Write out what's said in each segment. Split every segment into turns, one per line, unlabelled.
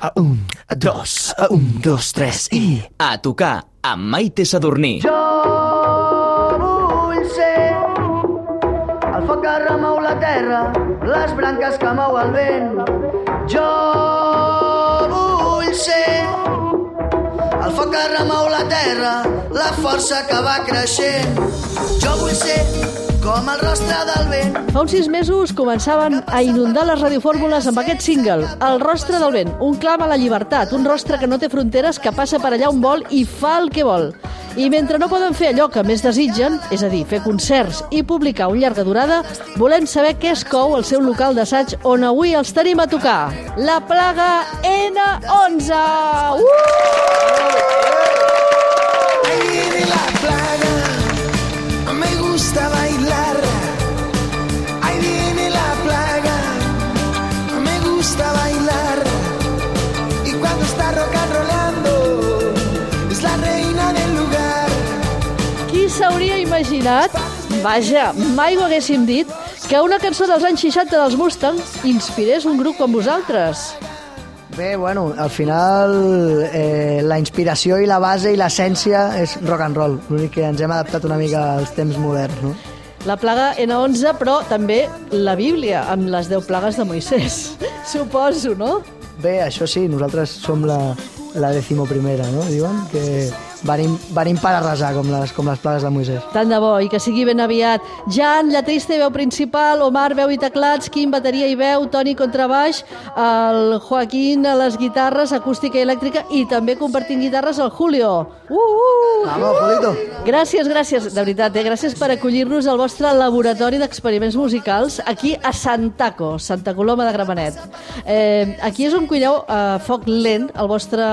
A un, a dos, a un, dos, tres i...
A tocar amb Maite Sadurní.
Jo vull ser el foc que remou la terra, les branques que mou el vent. Jo vull ser el foc que remou la terra, la força que va creixent. Jo vull ser com el rostre del vent.
Fa uns sis mesos començaven a inundar les radiofórmules amb aquest single, El rostre del vent, un clam a la llibertat, un rostre que no té fronteres, que passa per allà on vol i fa el que vol. I mentre no poden fer allò que més desitgen, és a dir, fer concerts i publicar un llarga durada, volem saber què es cou al seu local d'assaig on avui els tenim a tocar. La plaga N11! Uh! Imaginat, vaja, mai ho haguéssim dit, que una cançó dels anys 60 dels Mustang inspirés un grup com vosaltres?
Bé, bueno, al final eh, la inspiració i la base i l'essència és rock and roll. L'únic que ens hem adaptat una mica als temps moderns, no?
La plaga N11, però també la Bíblia, amb les 10 plagues de Moisès. Suposo, no?
Bé, això sí, nosaltres som la, la decimoprimera, no? Diuen que venim, venim per arrasar, com les, com les plagues de Moisès.
Tant de bo, i que sigui ben aviat. Jan, lletrista i veu principal, Omar, veu i teclats, Quim, bateria i veu, Toni, contrabaix, el Joaquín a les guitarres, acústica i elèctrica, i també compartint guitarres el Julio. Uh, uh!
Vamos, Julito!
Gràcies, gràcies, de veritat, eh? gràcies per acollir-nos al vostre laboratori d'experiments musicals aquí a Santaco, Santa Coloma de Gramenet. Eh, aquí és on cuineu a foc lent el vostre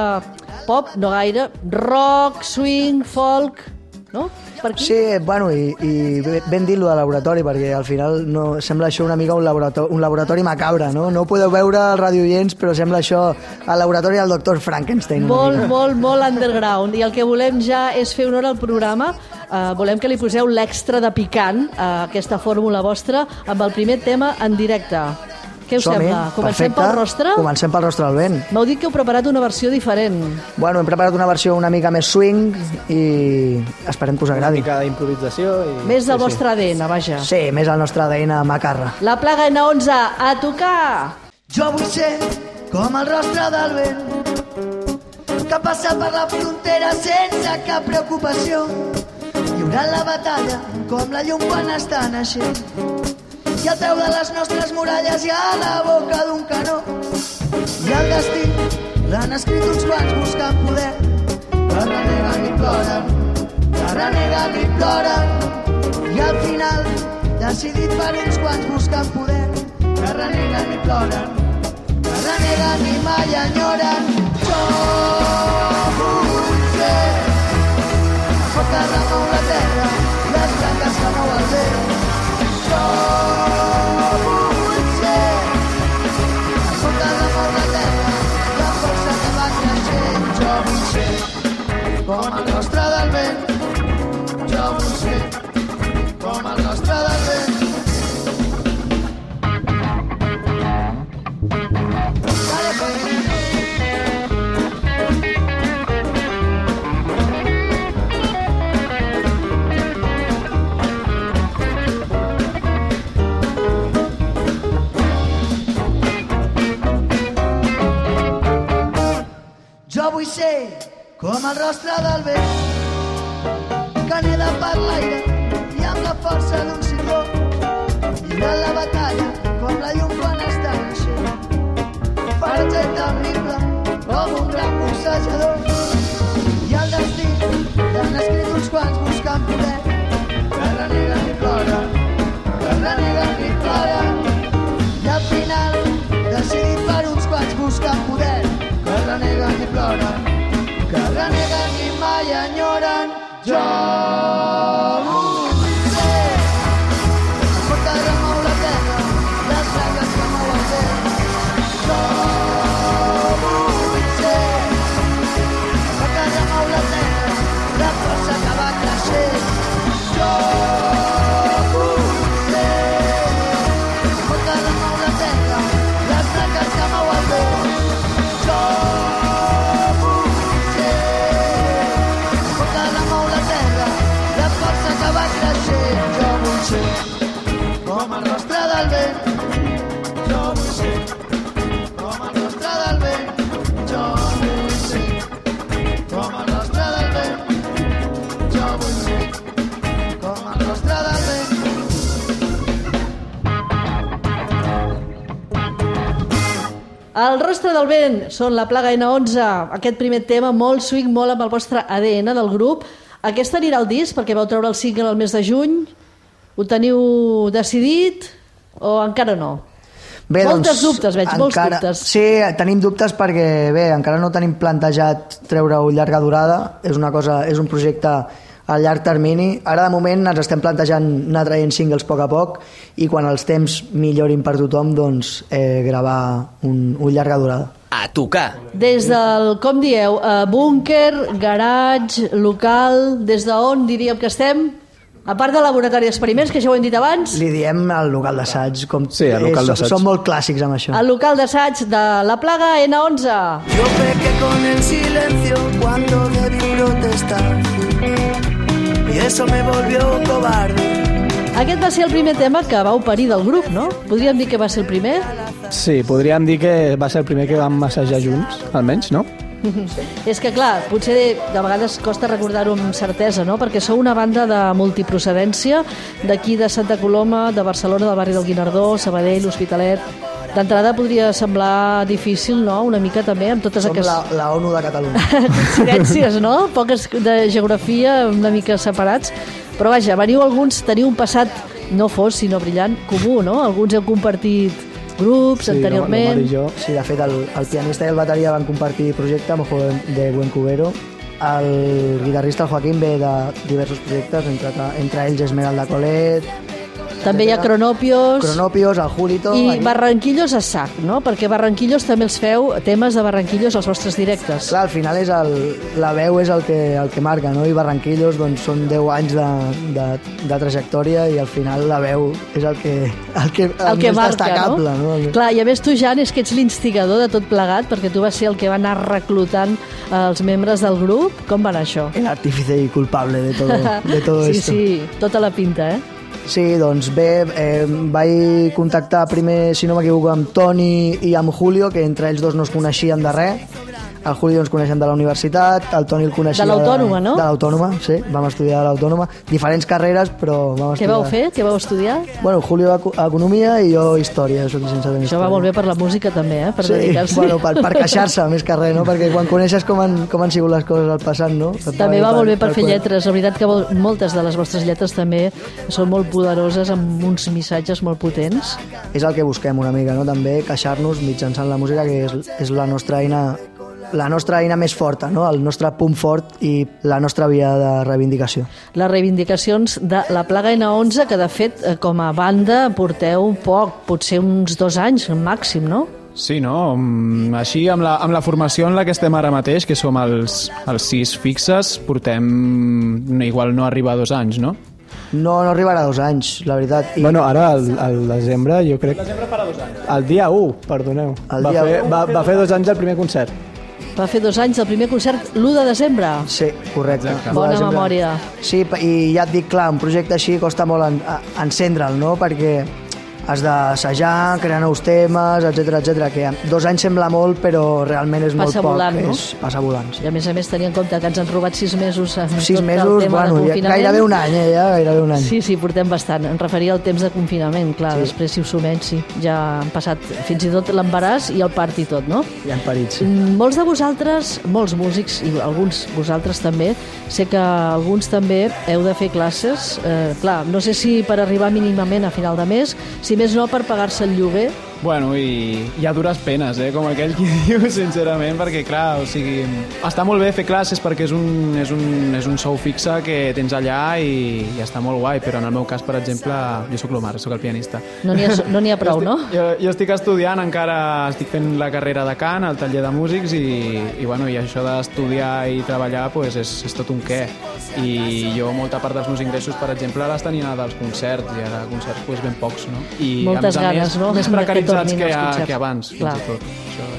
pop, no gaire, rock, swing, folk, no? Per aquí?
Sí, bueno, i, i ben dit lo de laboratori, perquè al final no, sembla això una mica un laboratori, un laboratori macabre, no? No ho podeu veure als radioients, però sembla això el laboratori del doctor Frankenstein.
Molt, molt, molt underground. I el que volem ja és fer honor al programa. Uh, volem que li poseu l'extra de picant a aquesta fórmula vostra amb el primer tema en directe. Què us sembla? Comencem
perfecte.
pel rostre?
Comencem pel rostre del vent.
M'heu dit que heu preparat una versió diferent.
Bueno, hem preparat una versió una mica més swing i esperem que us
Una
agradi.
mica d'improvisació. I...
Més del vostre ADN, vaja.
Sí, més el nostre ADN macarra.
La plaga N11, a tocar!
Jo vull ser com el rostre del vent que passa per la frontera sense cap preocupació lliurant la batalla com la llum quan està naixent i al peu de les nostres muralles hi ha la boca d'un canó. I el destí l'han escrit uns quants buscant poder. Que reneguen i ploren que reneguen i ploren i al final decidit per uns quants buscant poder. Que reneguen i ploren que reneguen i mai enyoren jo vull ser el foc que la terra les branques que mou el vent vull ser com el rostre del vent El
rostre del vent són la plaga N11, aquest primer tema molt swing, molt amb el vostre ADN del grup. Aquest anirà al disc perquè vau treure el single el mes de juny. Ho teniu decidit o encara no?
Bé,
Moltes dubtes, veig, molts dubtes.
Sí, tenim dubtes perquè, bé, encara no tenim plantejat treure-ho llarga durada. És una cosa, és un projecte a llarg termini. Ara, de moment, ens estem plantejant anar traient singles a poc a poc i quan els temps millorin per tothom, doncs, eh, gravar un, un llarga durada.
A tocar.
Des del, com dieu, eh, búnquer, garatge, local, des d'on diríem que estem? A part del laboratori d'experiments, que ja ho hem dit abans,
Li diem al local d'assaig. Com...
Sí, al local d'assaig.
Som molt clàssics amb això.
al local d'assaig de la plaga N11.
Yo pequé con el silencio cuando debí protestar. Y eso me volvió cobarde.
Aquest va ser el primer tema que vau parir del grup, no? Podríem dir que va ser el primer?
Sí, podríem dir que va ser el primer que vam massajar junts, almenys, no?
És que, clar, potser de, de vegades costa recordar-ho amb certesa, no? Perquè sou una banda de multiprocedència, d'aquí de Santa Coloma, de Barcelona, del barri del Guinardó, Sabadell, Hospitalet... D'entrada podria semblar difícil, no?, una mica també, amb totes
Som
aquestes
la, la ONU de Catalunya.
coincidències, no? Poques de geografia una mica separats. Però vaja, veniu alguns, teniu un passat no fos, sinó brillant, comú, no? Alguns heu compartit grups
Sí,
anteriorment.
i jo.
Sí, de fet, el, el pianista i el bateria van compartir projecte amb Ojo de Buen Cubero. El guitarrista, el Joaquín, ve de diversos projectes, entre, entre ells Esmeralda Colet,
També hi ha Cronopios.
Cronopios, el Julito...
I. Barranquillos a sac, no? Perquè Barranquillos també els feu temes de Barranquillos als vostres directes.
Clar, al final és el, la veu és el que, el que marca, no? I Barranquillos doncs, són 10 anys de, de, de trajectòria i al final la veu és el que, el que, el
el que
més
marca,
destacable.
no?
no?
Clar, i a més tu, Jan, és que ets l'instigador de tot plegat, perquè tu vas ser el que va anar reclutant eh, els membres del grup. Com va anar això?
El artífice y culpable de todo, de todo
sí,
esto.
sí, tota la pinta, eh?
Sí, doncs bé, eh, vaig contactar primer, si no m'equivoco, amb Toni i amb Julio, que entre ells dos no es coneixien de res. El Julio ens coneixem de la universitat, el Toni el coneixia...
De l'Autònoma, no?
De l'Autònoma, sí, vam estudiar a l'Autònoma. Diferents carreres, però vam
Què
estudiar...
vau fer? Què vau estudiar?
Bueno, Julio eco- economia i jo història, soc llicenciat en
Això va molt bé per la música també, eh? Per
Sí,
dedicar-s'hi.
bueno, per, per queixar-se més que res, no? Perquè quan coneixes com han, com han sigut les coses al passat, no? Et
També va molt bé per fer
poder-
lletres. La veritat que moltes de les vostres lletres també són molt poderoses, amb uns missatges molt potents.
és el que busquem una mica, no? també queixar-nos mitjançant la música que és, és la nostra eina la nostra eina més forta, no? el nostre punt fort i la nostra via de reivindicació.
Les reivindicacions de la Plaga N11, que de fet, eh, com a banda, porteu poc, potser uns dos anys màxim, no?
Sí, no? Mm, Així, amb la, amb la formació en la que estem ara mateix, que som els, els sis fixes, portem... Igual no arriba a dos anys, no?
No, no arribarà a dos anys, la veritat. I
Bueno, ara, al, al desembre, jo crec... El desembre farà dos anys. El dia 1, perdoneu.
El
va,
dia
fer,
u.
va, va fer dos anys el primer concert.
Va fer dos anys el primer concert l'1 de desembre.
Sí, correcte.
Exacte.
Bona
desembre.
memòria.
Sí, i ja et dic, clar, un projecte així costa molt en, encendre'l, no? Perquè has d'assajar, crear nous temes, etc etc. que dos anys sembla molt, però realment és
Passa
molt poc.
volant, no?
És, passa volant, sí.
I a més a més tenir en compte que ens han robat sis mesos amb
Sis
tot
mesos,
el tema
bueno,
de
ja,
confinament.
gairebé un any, eh, ja, gairebé un any.
Sí, sí, portem bastant. Em referia al temps de confinament, clar,
Sí.
després si ho sumem, sí, ja han passat fins i tot l'embaràs i el part i tot, no?
Ja han parit, sí.
Mm, Molts de vosaltres, molts músics, i alguns vosaltres també, sé que alguns també heu de fer classes, eh, clar, no sé si per arribar mínimament a final de mes, si més no per pagar-se el lloguer,
Bueno, i hi ha dures penes, eh, com aquell qui diu, sincerament, perquè, clar, o sigui, està molt bé fer classes perquè és un, és un, és un sou fixe que tens allà i, i està molt guai, però en el meu cas, per exemple, jo sóc l'Omar, sóc el pianista.
no n'hi ha, no ha prou, no?
Jo, jo estic estudiant, encara estic fent la carrera de cant, al taller de músics, i, i, bueno, i això d'estudiar i treballar pues, és, és tot un què. I jo molta part dels meus ingressos, per exemple, les tenia dels concerts, i ara concerts pues, ben pocs, no? I
Moltes
a més a
ganes,
més,
no?
més
Que tornin
que,
concerts.
que abans, fins
Clar.
i tot. Això.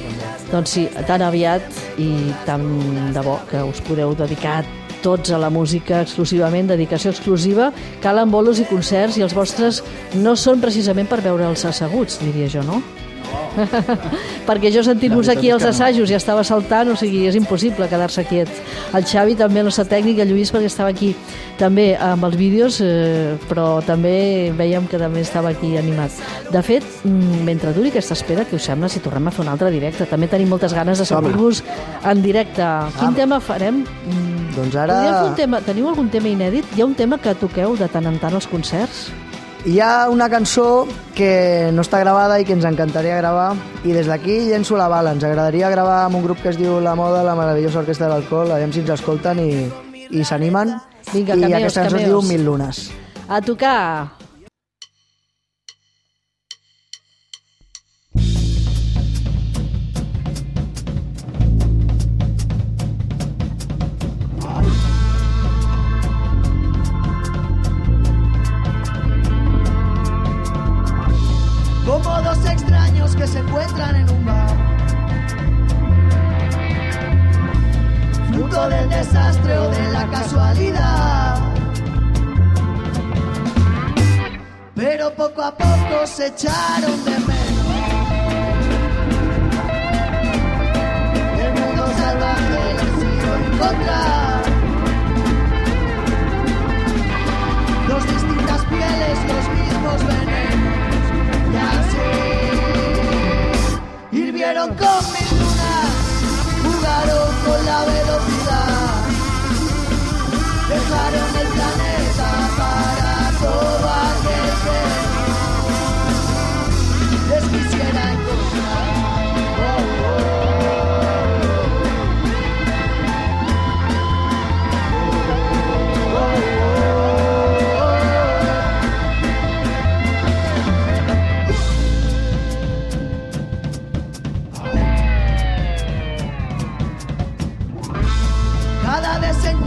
Doncs sí, tan aviat i tan de bo que us podeu dedicar tots a la música exclusivament, dedicació exclusiva, calen bolos i concerts i els vostres no són precisament per veure'ls asseguts, diria jo, no? perquè jo sentint-vos
La
aquí
que no.
assajos ja estava saltant, o sigui, és impossible quedar-se quiet. El Xavi també, el nostre tècnic, el Lluís, perquè estava aquí també amb els vídeos, eh, però també veiem que també estava aquí animat. De fet, mm, mentre duri aquesta espera, què us sembla si tornem a fer un altre directe? També tenim moltes ganes de sentir-vos en directe. Quin tema farem? Mm,
Doncs ara-
un tema, teniu algun tema inèdit? Hi ha un tema que toqueu de tant en tant als concerts?
Hi ha una cançó que no està gravada i que ens encantaria gravar i des d'aquí llenço la bala. Ens agradaria gravar amb un grup que es diu La Moda, la meravellosa orquestra de l'alcohol, aviam si ens escolten i, i s'animen.
Vinga,
I
cameos,
aquesta cançó es
cameos.
diu Mil lunes.
A tocar!
Del desastre o de la casualidad. Pero poco a poco se echaron de menos. El mundo salvaje les hizo encontrar. Dos distintas pieles, los mismos venenos. Y así hirvieron con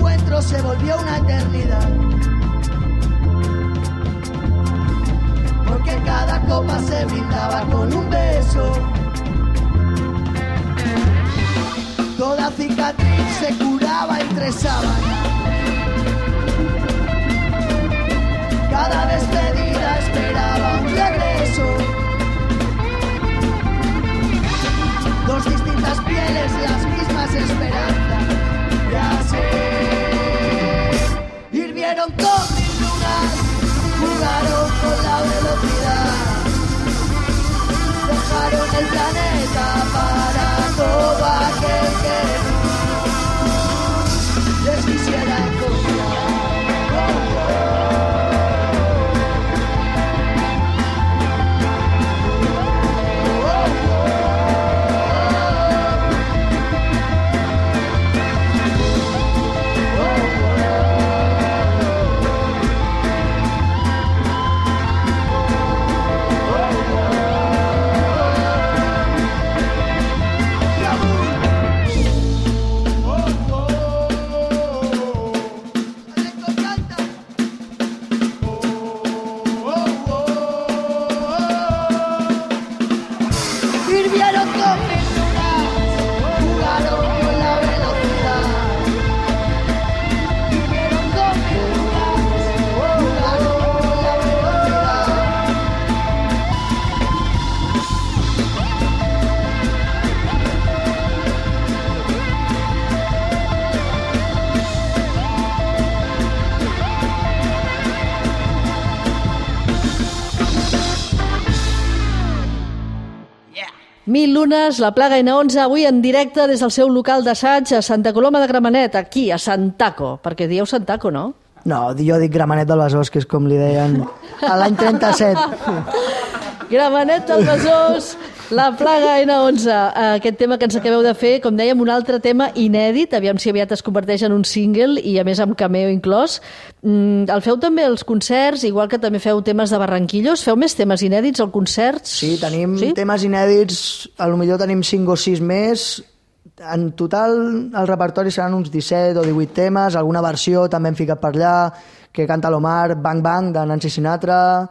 desencuentro se volvió una eternidad. Porque cada copa se brindaba con un beso. Toda cicatriz se curaba entre sábanas. Cada despedida esperaba un regreso. Dos distintas pieles, las mismas esperanzas. Hirvieron con mis lunas, jugaron con la velocidad. Dejaron el planeta para todo aquel que
lunes, la plaga N11, avui en directe des del seu local d'assaig a Santa Coloma de Gramenet, aquí, a Santaco, perquè dieu Santaco, no?
No, jo dic Gramenet del Besòs, que és com li deien a l'any 37.
Gramenet del Besòs, la plaga N11. Eh, Aquest tema que ens acabeu de fer, com dèiem, un altre tema inèdit, aviam si aviat es converteix en un single i a més amb cameo inclòs. Mm, el feu també als concerts, igual que també feu temes de Barranquillos. Feu més temes inèdits als concerts?
Sí, tenim
sí?
temes inèdits, a lo millor tenim 5 o 6 més. En total, el repertori seran uns 17 o 18 temes, alguna versió també hem ficat per allà, que canta l'Omar, Bang Bang, de Nancy Sinatra,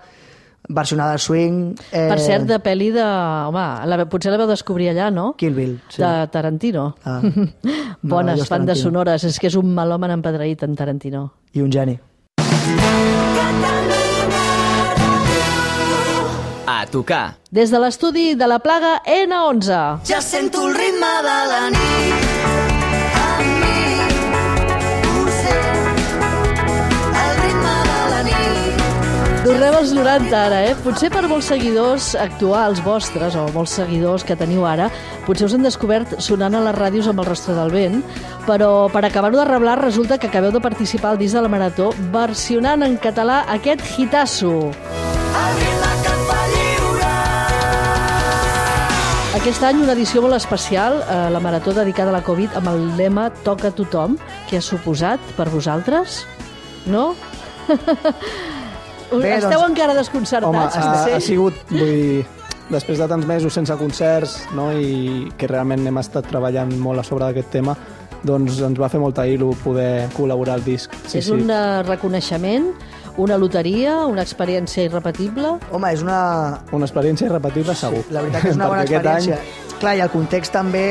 versionada al swing... Eh,
Per cert, de pel·li de... Home, la, potser la vau descobrir allà, no?
Kill Bill, sí.
De Tarantino.
Ah.
Bones bandes sonores. És que és un melòman empedreït en Tarantino.
I un geni.
A tocar.
Des de l'estudi de la plaga N11.
Ja sento el ritme de la nit
Tornem als 90 ara, eh? Potser per molts seguidors actuals vostres, o molts seguidors que teniu ara, potser us han descobert sonant a les ràdios amb el rostre del vent, però per acabar-ho de reblar resulta que acabeu de participar al disc de la Marató versionant en català aquest hitasso. Aquest any una edició molt especial, eh, la Marató dedicada a la Covid, amb el lema Toca tothom, que ha suposat per vosaltres? No?
Bé,
Esteu
doncs,
encara desconcertats?
Home, ha,
Sí.
ha sigut, vull dir, després de tants mesos sense concerts no, i que realment hem estat treballant molt a sobre d'aquest tema, doncs ens va fer molta il·lu poder col·laborar al disc.
és un eh, reconeixement, una loteria, una experiència irrepetible.
Home, és una,
Una experiència irrepetible, segur.
La veritat que és una bona
Perquè
experiència. Clar, i el context també...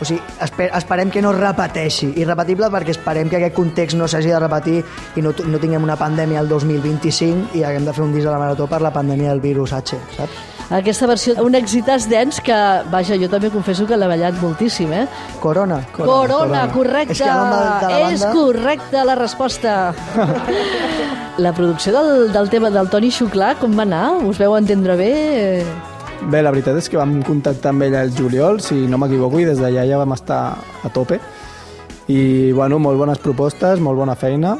O sigui, esper, esperem que no es repeteixi. Irrepetible perquè esperem que aquest context no s'hagi de repetir i no, no tinguem una pandèmia el 2025 i haguem de fer un disc de la Marató per la pandèmia del virus H, saps?
Aquesta versió, un èxitàs dens que, vaja, jo també confesso que l'he ballat moltíssim, eh?
Corona.
Corona,
corona.
correcte.
És que de, de la
És
banda...
correcta la resposta. la producció del, del tema del Toni Xuclà, com va anar? Us veu entendre bé?
Bé, la veritat és que vam contactar amb ell el juliol, si no m'equivoco, i des d'allà ja vam estar a tope. I, bueno, molt bones propostes, molt bona feina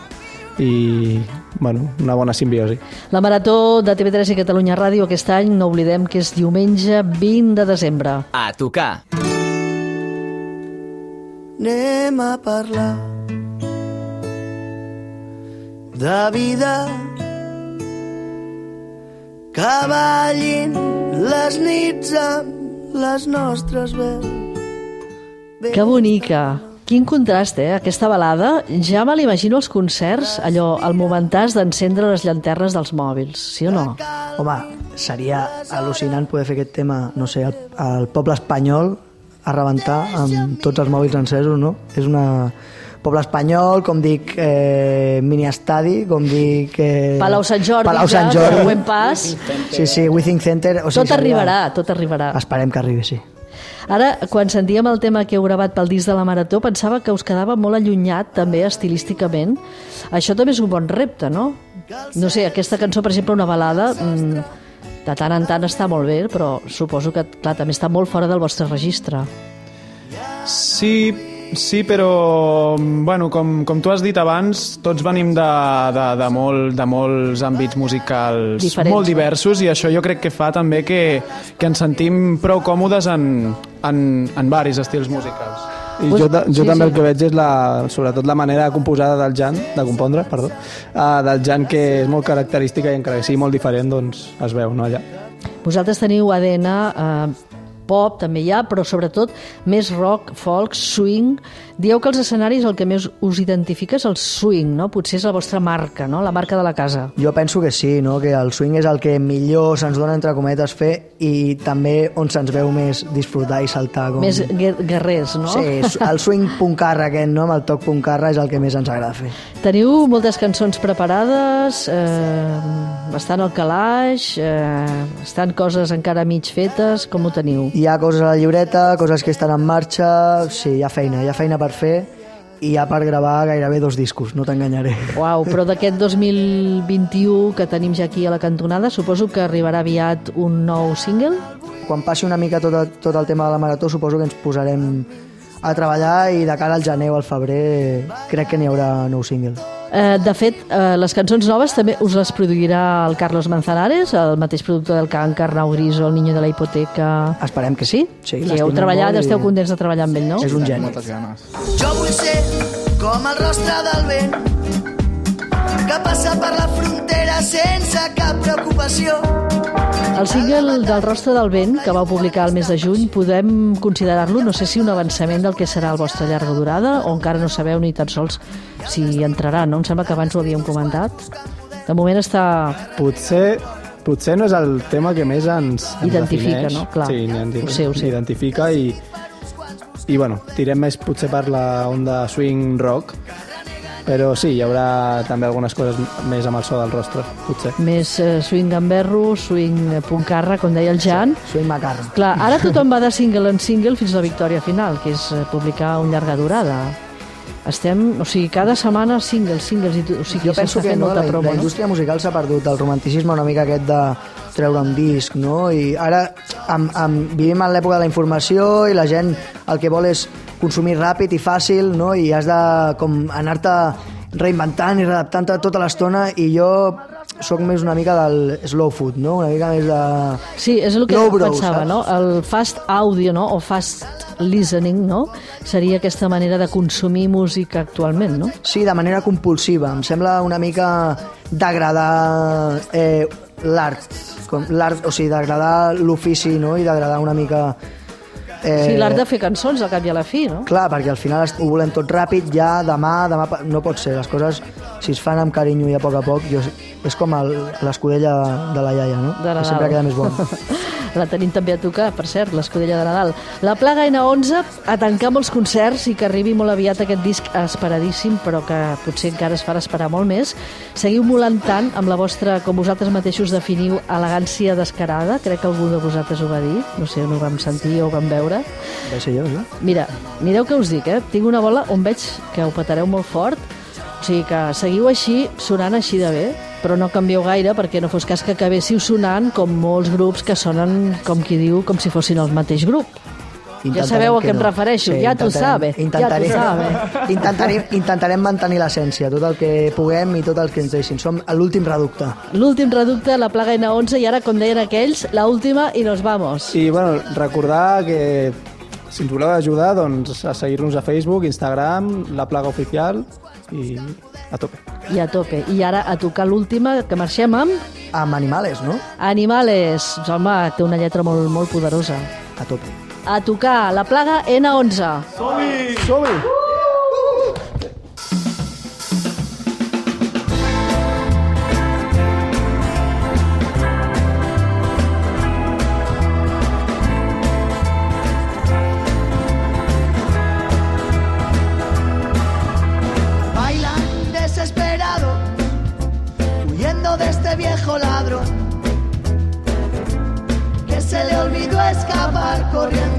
i, bueno, una bona simbiosi.
La Marató de TV3 i Catalunya Ràdio aquest any, no oblidem que és diumenge 20 de desembre.
A tocar.
Anem a parlar de vida que ballin les nits amb les nostres veus.
Que bonica! Quin contrast, eh? Aquesta balada. Ja me l'imagino als concerts, allò, al momentàs d'encendre les llanternes dels mòbils, sí o no?
Home, seria al·lucinant poder fer aquest tema, no sé, al, al poble espanyol a rebentar amb tots els mòbils encesos, no? És una... Poble espanyol, com dic, eh, mini-estadi, com dic... Eh,
Palau Sant Jordi,
Palau Sant
ja,
Jordi.
Buen Pas.
Sí, sí, Withing Center... O sigui,
Tot arribarà, tot arribarà.
Esperem que arribi, sí.
Ara, quan sentíem el tema que heu gravat pel disc de la Marató, pensava que us quedava molt allunyat, també, estilísticament. Això també és un bon repte, no? No sé, aquesta cançó, per exemple, una balada, mm, de tant en tant està molt bé, però suposo que, clar, també està molt fora del vostre registre.
Sí, sí, però bueno, com, com tu has dit abans, tots venim de, de, de, molt, de molts àmbits musicals
Diferents,
molt diversos i això jo crec que fa també que, que ens sentim prou còmodes en, en, en varis estils musicals.
I jo, jo
sí,
també
sí.
el que veig és la, sobretot la manera composada del Jan, de compondre, perdó, uh, del Jan que és molt característica i encara que sigui molt diferent, doncs es veu, no, allà.
Vosaltres teniu ADN eh, pop, també hi ha, però sobretot més rock, folk, swing. Dieu que els escenaris el que més us identifica és el swing, no? Potser és la vostra marca, no? La marca de la casa.
Jo penso que sí, no? que el swing és el que millor se'ns dona entre cometes fer i també on se'ns veu més disfrutar i saltar. Com...
Més guer- guerrers, no?
Sí, el swing puncarra aquest, no? amb el toc puncarra és el que més ens agrada fer.
Teniu moltes cançons preparades, eh, estan al calaix, eh, estan coses encara mig fetes, com ho teniu?
Hi ha coses a la llibreta, coses que estan en marxa, sí, hi ha feina, hi ha feina per fer i hi ha per gravar gairebé dos discos, no t'enganyaré.
Uau, però d'aquest 2021 que tenim ja aquí a la cantonada, suposo que arribarà aviat un nou single?
Quan passi una mica tot, el- tot el tema de la marató suposo que ens posarem a treballar i de cara al gener o al febrer crec que n'hi haurà nou single.
Eh, de fet, eh, les cançons noves també us les produirà el Carlos Manzanares, el mateix productor del Can, Carnau Griso, el Niño de la Hipoteca...
Esperem que
Sí?
sí
I heu treballat,
i
esteu contents de treballar amb ell, no?
És un geni.
Jo vull ser com el rostre del vent que passa per la frontera sense cap preocupació.
El single del Rostre del Vent, que vau publicar el mes de juny, podem considerar-lo, no sé si un avançament del que serà el vostre llarga durada, o encara no sabeu ni tan sols si entrarà, no? Em sembla que abans ho havíem comentat. De moment està...
Potser, potser no és el tema que més ens, ens
Identifica,
defineix.
no? Clar.
Sí, ni
Ho sé, ho sé.
identifica i, i bueno, tirem més potser per la onda swing rock Però sí, hi haurà també algunes coses més amb el so del rostre, potser.
Més eh, swing gamberro, swing eh, puncarra, com deia el Jan.
Soy macarra.
Clar, ara tothom va de single en single fins a la victòria final, que és eh, publicar un llarga durada. Estem, o sigui, cada setmana singles, singles, i, tu- o sigui,
Jo penso que no, la,
promo,
la
no?
indústria musical s'ha perdut el romanticisme una mica aquest de treure un disc, no? I ara amb, amb, vivim en l'època de la informació i la gent el que vol és consumir ràpid i fàcil, no? I has de com anar-te reinventant i readaptant-te tota l'estona i jo sóc més una mica del slow food, no? Una mica més de...
Sí, és el que
Low brow,
pensava,
saps?
no? El fast audio, no? O fast listening, no? Seria aquesta manera de consumir música actualment, no?
Sí, de manera compulsiva. Em sembla una mica degradar eh, l'art, l'art, o sigui, degradar l'ofici, no? I degradar una mica... Eh,
Sí, l'art de fer cançons, al cap i a la fi, no?
Clar, perquè al final ho volem tot ràpid, ja, demà, demà... No pot ser, les coses, si es fan amb carinyo i a poc a poc, jo, és com el- l'escudella de la iaia, no?
De
Que sempre queda més bon.
La tenim també a tocar, per cert, l'escudella de Nadal. La Plaga N11 a tancar molts concerts i que arribi molt aviat aquest disc esperadíssim, però que potser encara es farà esperar molt més. Seguiu molant tant amb la vostra, com vosaltres mateixos definiu, elegància descarada. Crec que algú de vosaltres ho va dir. No sé on ho vam sentir o ho vam veure.
Va ser jo, no?
Mira, mireu què us dic, eh? Tinc una bola on veig que ho petareu molt fort. O sigui que seguiu així, sonant així de bé, però no canvieu gaire perquè no fos cas que acabéssiu sonant com molts grups que sonen, com qui diu, com si fossin el mateix grup. Ja sabeu a
que
què em refereixo, ja t'ho sabe, ja
intentarem,
sabe.
Intentarem, intentarem mantenir l'essència, tot el que puguem i tot el que ens deixin. Som a l'últim reducte.
L'últim reducte, la plaga N11, i ara, com deien aquells, la última i nos vamos.
I bueno, recordar que si ens voleu ajudar, doncs a seguir-nos a Facebook, Instagram, La Plaga Oficial i a tope.
I a tope. I ara a tocar l'última, que marxem amb
Amb animales, no?
Animales. Home, té una lletra molt, molt poderosa.
A tope.
A tocar la plaga N11.
Som-hi!
Bailan gloria.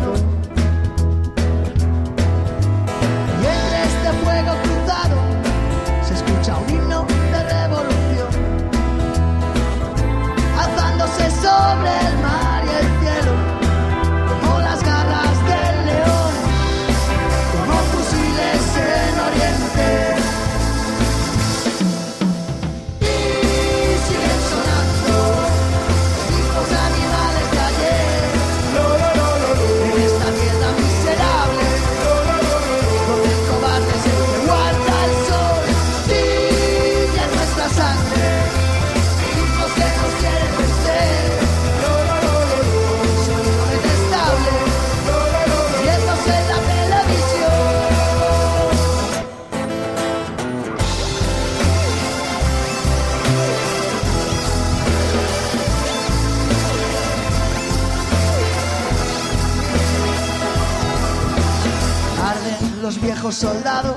Viejos soldados,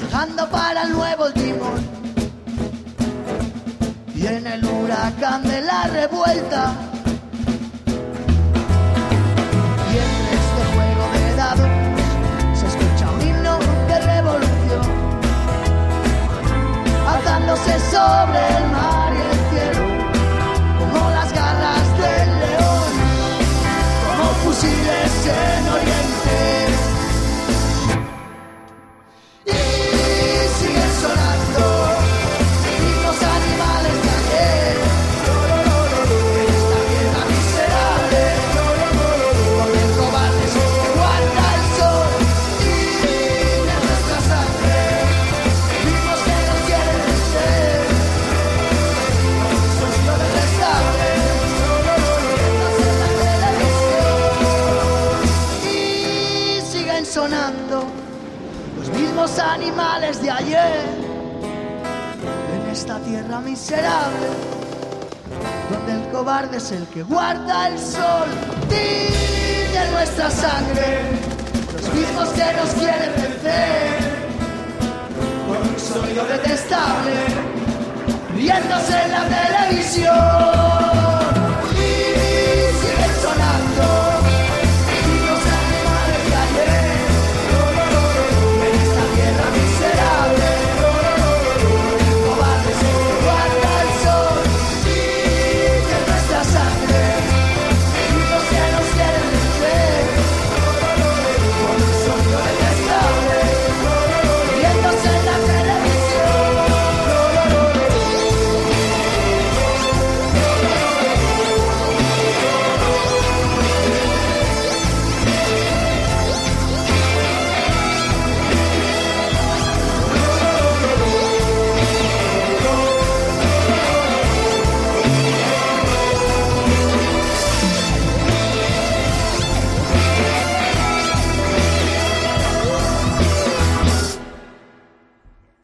dejando para el nuevo el timón. Y en el huracán de la revuelta, y entre este juego de dados, se escucha un himno de revolución, alzándose sobre el mar y el cielo, como las garras del león como fusiles en Oriente. Es el que guarda el sol tiñe nuestra sangre los mismos que nos quieren vencer sonido detestable, riéndose en la televisión.